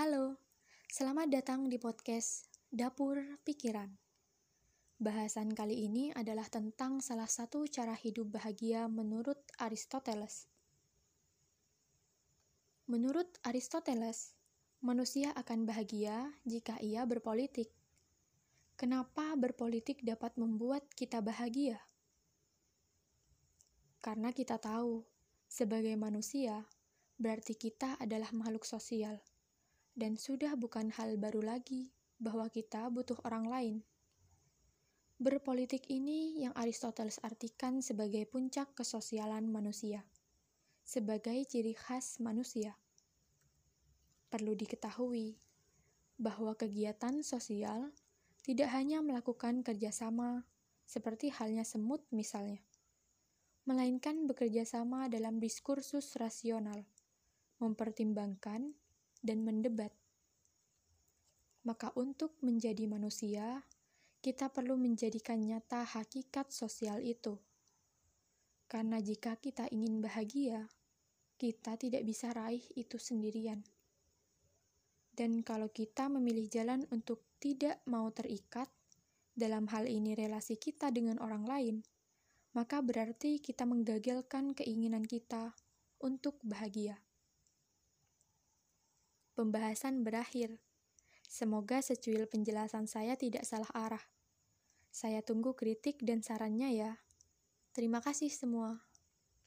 Halo, selamat datang di podcast Dapur Pikiran. Bahasan kali ini adalah tentang salah satu cara hidup bahagia menurut Aristoteles. Menurut Aristoteles, manusia akan bahagia jika ia berpolitik. Kenapa berpolitik dapat membuat kita bahagia? Karena kita tahu, sebagai manusia, berarti kita adalah makhluk sosial dan sudah bukan hal baru lagi bahwa kita butuh orang lain. Berpolitik ini yang Aristoteles artikan sebagai puncak kesosialan manusia, sebagai ciri khas manusia. Perlu diketahui bahwa kegiatan sosial tidak hanya melakukan kerjasama seperti halnya semut misalnya, melainkan bekerja sama dalam diskursus rasional, mempertimbangkan dan mendebat. Maka, untuk menjadi manusia, kita perlu menjadikan nyata hakikat sosial itu. Karena jika kita ingin bahagia, kita tidak bisa raih itu sendirian. Dan kalau kita memilih jalan untuk tidak mau terikat, dalam hal ini relasi kita dengan orang lain, maka berarti kita menggagalkan keinginan kita untuk bahagia pembahasan berakhir. Semoga secuil penjelasan saya tidak salah arah. Saya tunggu kritik dan sarannya ya. Terima kasih semua.